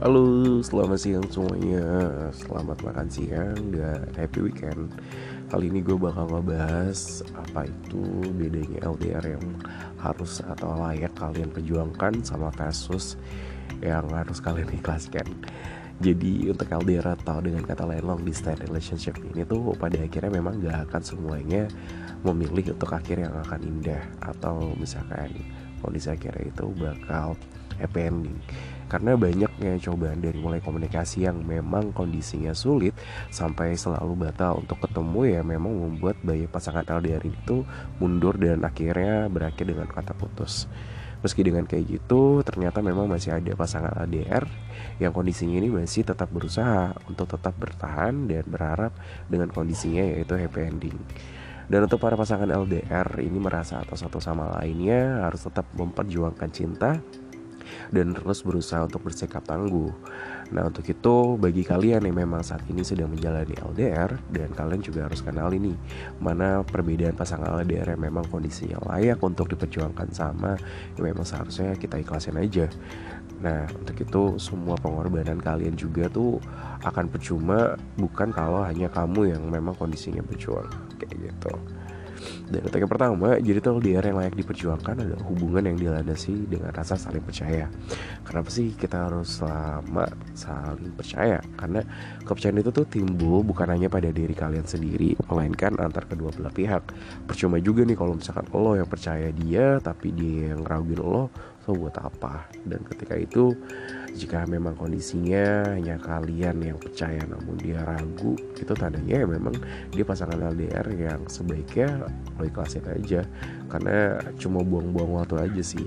Halo, selamat siang semuanya. Selamat makan siang dan happy weekend. Kali ini gue bakal ngebahas apa itu bedanya LDR yang harus atau layak kalian perjuangkan sama versus yang harus kalian ikhlaskan. Jadi untuk LDR atau dengan kata lain long distance relationship ini tuh pada akhirnya memang gak akan semuanya memilih untuk akhir yang akan indah. Atau misalkan kondisi akhirnya itu bakal happy ending karena banyaknya cobaan dari mulai komunikasi yang memang kondisinya sulit sampai selalu batal untuk ketemu ya memang membuat banyak pasangan LDR itu mundur dan akhirnya berakhir dengan kata putus. Meski dengan kayak gitu, ternyata memang masih ada pasangan LDR yang kondisinya ini masih tetap berusaha untuk tetap bertahan dan berharap dengan kondisinya yaitu happy ending. Dan untuk para pasangan LDR ini merasa atau satu sama lainnya harus tetap memperjuangkan cinta dan terus berusaha untuk bersikap tangguh. Nah untuk itu bagi kalian yang memang saat ini sedang menjalani LDR dan kalian juga harus kenal ini mana perbedaan pasangan LDR yang memang kondisinya layak untuk diperjuangkan sama yang memang seharusnya kita ikhlasin aja. Nah untuk itu semua pengorbanan kalian juga tuh akan percuma bukan kalau hanya kamu yang memang kondisinya berjuang kayak gitu. Dan yang pertama, jadi tuh LDR yang layak diperjuangkan adalah hubungan yang dilandasi dengan rasa saling percaya. Kenapa sih kita harus selama saling percaya? Karena kepercayaan itu tuh timbul bukan hanya pada diri kalian sendiri, melainkan antar kedua belah pihak. Percuma juga nih kalau misalkan lo yang percaya dia, tapi dia yang raguin lo, buat apa? Dan ketika itu jika memang kondisinya hanya kalian yang percaya namun dia ragu itu tandanya ya memang dia pasangan LDR yang sebaiknya lo ikhlasin aja karena cuma buang-buang waktu aja sih